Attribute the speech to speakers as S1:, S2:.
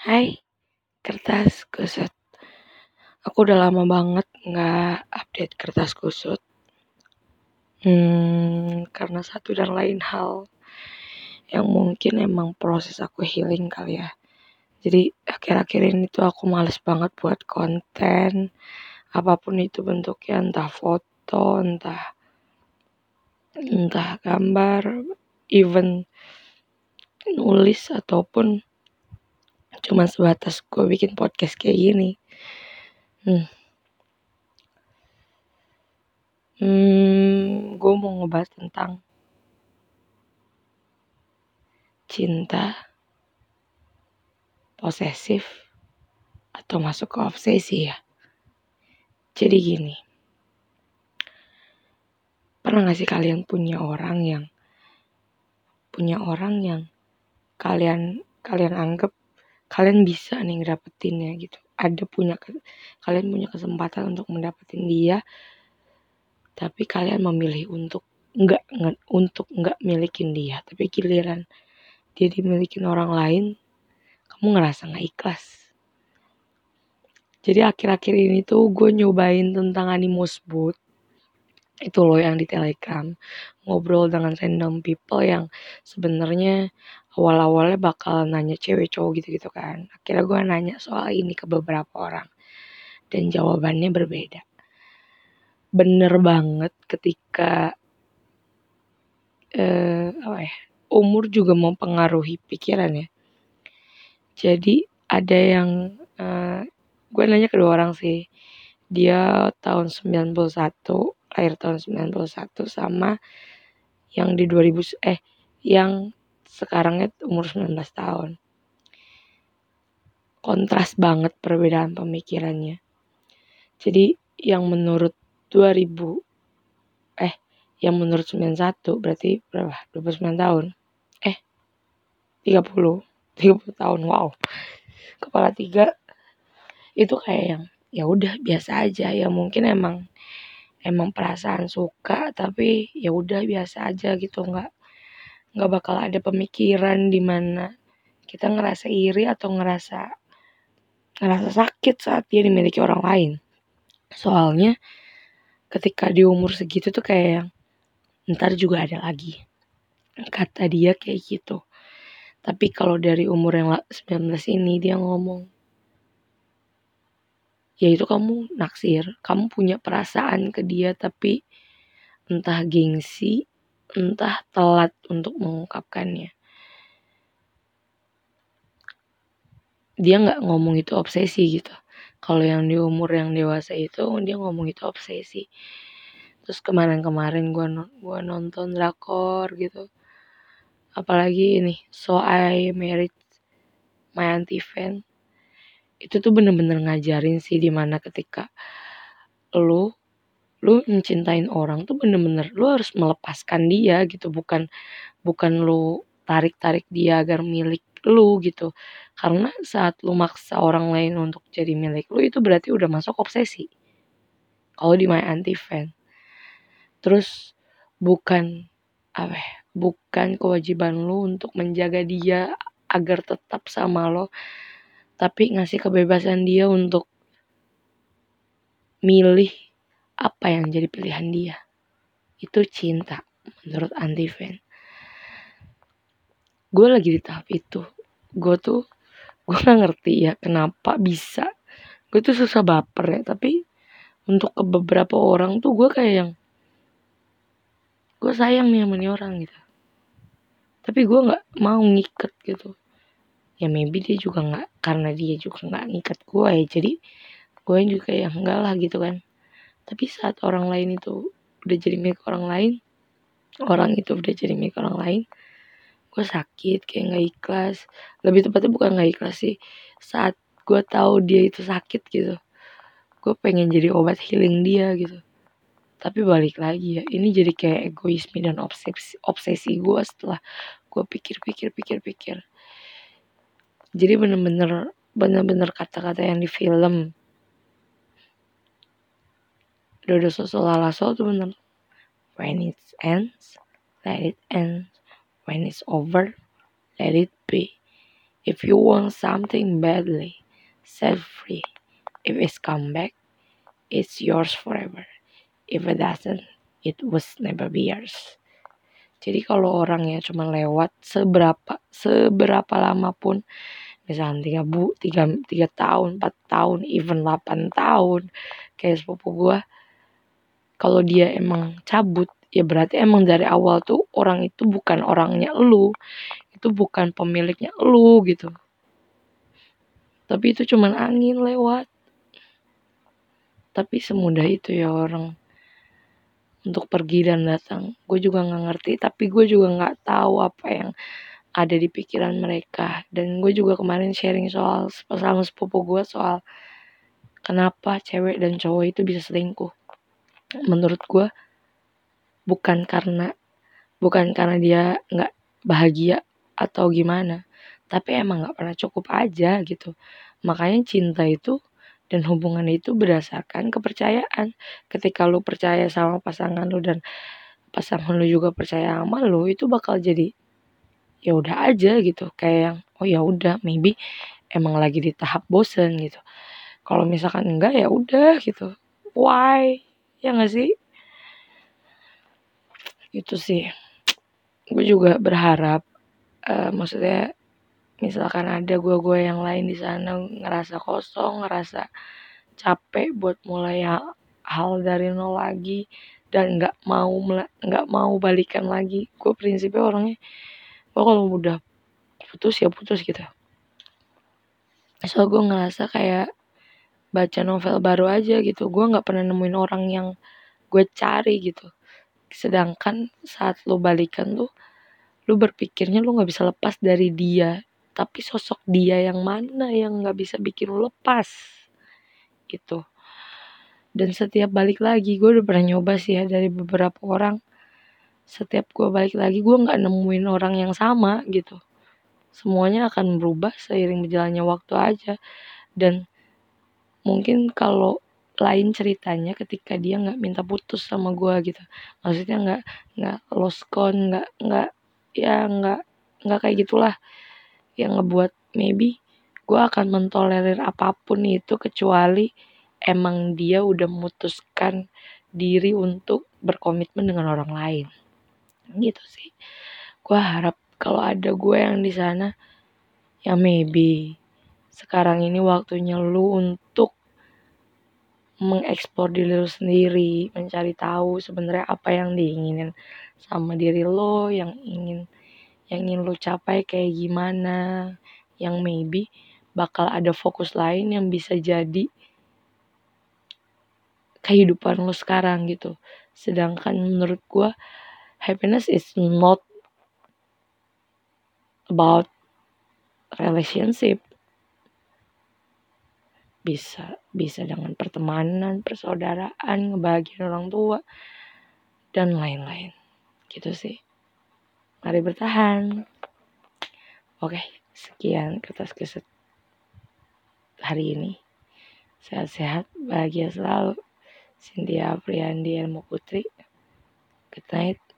S1: Hai, kertas kusut. Aku udah lama banget nggak update kertas kusut. Hmm, karena satu dan lain hal yang mungkin emang proses aku healing kali ya. Jadi akhir-akhir ini tuh aku males banget buat konten apa pun itu bentuknya entah foto entah entah gambar even nulis ataupun cuma sebatas gue bikin podcast kayak gini. Hmm, hmm gue mau ngebahas tentang cinta posesif atau masuk ke obsesi ya. Jadi gini. Pernah gak sih kalian punya orang yang punya orang yang kalian kalian anggap kalian bisa nih ngedapetinnya gitu. Ada punya kalian punya kesempatan untuk mendapetin dia tapi kalian memilih untuk nggak untuk nggak milikin dia. Tapi giliran dia dimilikin orang lain kamu ngerasa nggak ikhlas. Jadi akhir-akhir ini tuh gue nyobain tentang animus boot. Itu loh yang di telegram ngobrol dengan random people yang sebenarnya awal-awalnya bakal nanya cewek cowok gitu-gitu kan. Akhirnya gue nanya soal ini ke beberapa orang. Dan jawabannya berbeda. Bener banget ketika eh, apa ya umur juga mempengaruhi pikiran ya. Jadi ada yang eh, gue nanya kedua orang sih. Dia tahun 91 lahir tahun 91 sama yang di 2000 eh yang sekarangnya umur 19 tahun. Kontras banget perbedaan pemikirannya. Jadi yang menurut 2000 eh yang menurut 91 berarti berapa? 29 tahun. Eh 30 30 tahun. Wow. Kepala tiga itu kayak yang ya udah biasa aja ya mungkin emang emang perasaan suka tapi ya udah biasa aja gitu nggak nggak bakal ada pemikiran di mana kita ngerasa iri atau ngerasa ngerasa sakit saat dia dimiliki orang lain. Soalnya ketika di umur segitu tuh kayak yang ntar juga ada lagi. Kata dia kayak gitu. Tapi kalau dari umur yang 19 ini dia ngomong ya itu kamu naksir. Kamu punya perasaan ke dia tapi entah gengsi entah telat untuk mengungkapkannya. Dia nggak ngomong itu obsesi gitu. Kalau yang di umur yang dewasa itu dia ngomong itu obsesi. Terus kemarin-kemarin gue gua nonton drakor gitu. Apalagi ini so I married my auntie fan. Itu tuh bener-bener ngajarin sih di mana ketika lu lu mencintain orang tuh bener-bener lu harus melepaskan dia gitu bukan bukan lu tarik-tarik dia agar milik lu gitu. Karena saat lu maksa orang lain untuk jadi milik lu itu berarti udah masuk obsesi. Kalau di my anti fan. Terus bukan apa ya, bukan kewajiban lu untuk menjaga dia agar tetap sama lo tapi ngasih kebebasan dia untuk milih apa yang jadi pilihan dia. Itu cinta menurut anti fan. Gue lagi di tahap itu. Gue tuh gue gak ngerti ya kenapa bisa. Gue tuh susah baper ya tapi untuk ke beberapa orang tuh gue kayak yang gue sayang nih sama nih orang gitu. Tapi gue nggak mau ngiket gitu ya maybe dia juga nggak karena dia juga nggak ngikat gue ya jadi gue juga ya enggak lah gitu kan tapi saat orang lain itu udah jadi milik orang lain orang itu udah jadi milik orang lain gue sakit kayak nggak ikhlas. Lebih tepatnya bukan nggak ikhlas sih saat gue tahu dia itu sakit gitu gue pengen jadi obat healing dia gitu. Tapi balik lagi ya ini jadi kayak egoisme dan obsesi obsesi gue setelah gue pikir pikir pikir pikir jadi bener-bener bener-bener kata-kata yang di film Dodo Soso Lalaso tuh bener when it ends let it end when it's over let it be If you want something badly, set free. If it's come back, it's yours forever. If it doesn't, it was never be yours. Jadi kalau orang ya cuma lewat seberapa seberapa lama pun misalnya tiga bu tiga tiga tahun empat tahun even delapan tahun kayak sepupu gua kalau dia emang cabut ya berarti emang dari awal tuh orang itu bukan orangnya lu. Itu bukan pemiliknya lu gitu. Tapi itu cuman angin lewat. Tapi semudah itu ya orang untuk pergi dan datang. Gue juga nggak ngerti tapi gue juga nggak tahu apa yang ada di pikiran mereka. Dan gue juga kemarin sharing soal sama sepupu gue soal kenapa cewek dan cowok itu bisa selingkuh menurut gue bukan karena bukan karena dia nggak bahagia atau gimana tapi emang nggak pernah cukup aja gitu. Makanya cinta itu dan hubungan itu berdasarkan kepercayaan. Ketika lu percaya sama pasangan lu dan pasangan lu juga percaya sama lu itu bakal jadi ya udah aja gitu. Kayak yang oh ya udah maybe emang lagi di tahap bosen gitu. Kalau misalkan enggak ya udah gitu. Why ya nggak sih? Itu sih. Gue juga berharap uh, maksudnya misalkan ada gue-gue yang lain di sana ngerasa kosong ngerasa capek buat mulai hal, hal dari nol lagi dan nggak mau nggak mau balikan lagi. Gue prinsipnya orangnya gue kalau udah putus ya putus gitu. So gue ngerasa kayak baca novel baru aja gitu. Gue nggak pernah nemuin orang yang gue cari gitu. Sedangkan saat lo balikan tuh lu berpikirnya lu nggak bisa lepas dari dia. Tapi sosok dia yang mana yang nggak bisa bikin lu lepas? Gitu. Dan setiap balik lagi gue udah pernah nyoba sih ya dari beberapa orang. Setiap gue balik lagi gue nggak nemuin orang yang sama gitu. Semuanya akan berubah seiring berjalannya waktu aja. Dan mungkin kalau lain ceritanya ketika dia nggak minta putus sama gue gitu. Maksudnya nggak nggak lost con nggak nggak ya nggak nggak kayak gitulah. Yang ngebuat maybe gue akan mentolerir apa pun itu kecuali emang dia udah memutuskan diri untuk berkomitmen dengan orang lain. Gitu sih. Gue harap kalau ada gue yang di sana ya maybe sekarang ini waktunya lu untuk mengeksplor diri lo sendiri, mencari tahu sebenarnya apa yang diinginin sama diri lo, yang ingin yang ingin lo capai kayak gimana, yang maybe bakal ada fokus lain yang bisa jadi kehidupan lo sekarang gitu. Sedangkan menurut gue happiness is not about relationship bisa bisa dengan pertemanan persaudaraan ngebahagiain orang tua dan lain-lain. Gitu sih. Mari bertahan. Oke sekian kertas keset hari ini. Sehat-sehat bahagia selalu. Cynthia Priandi Ilmu Putri. Good night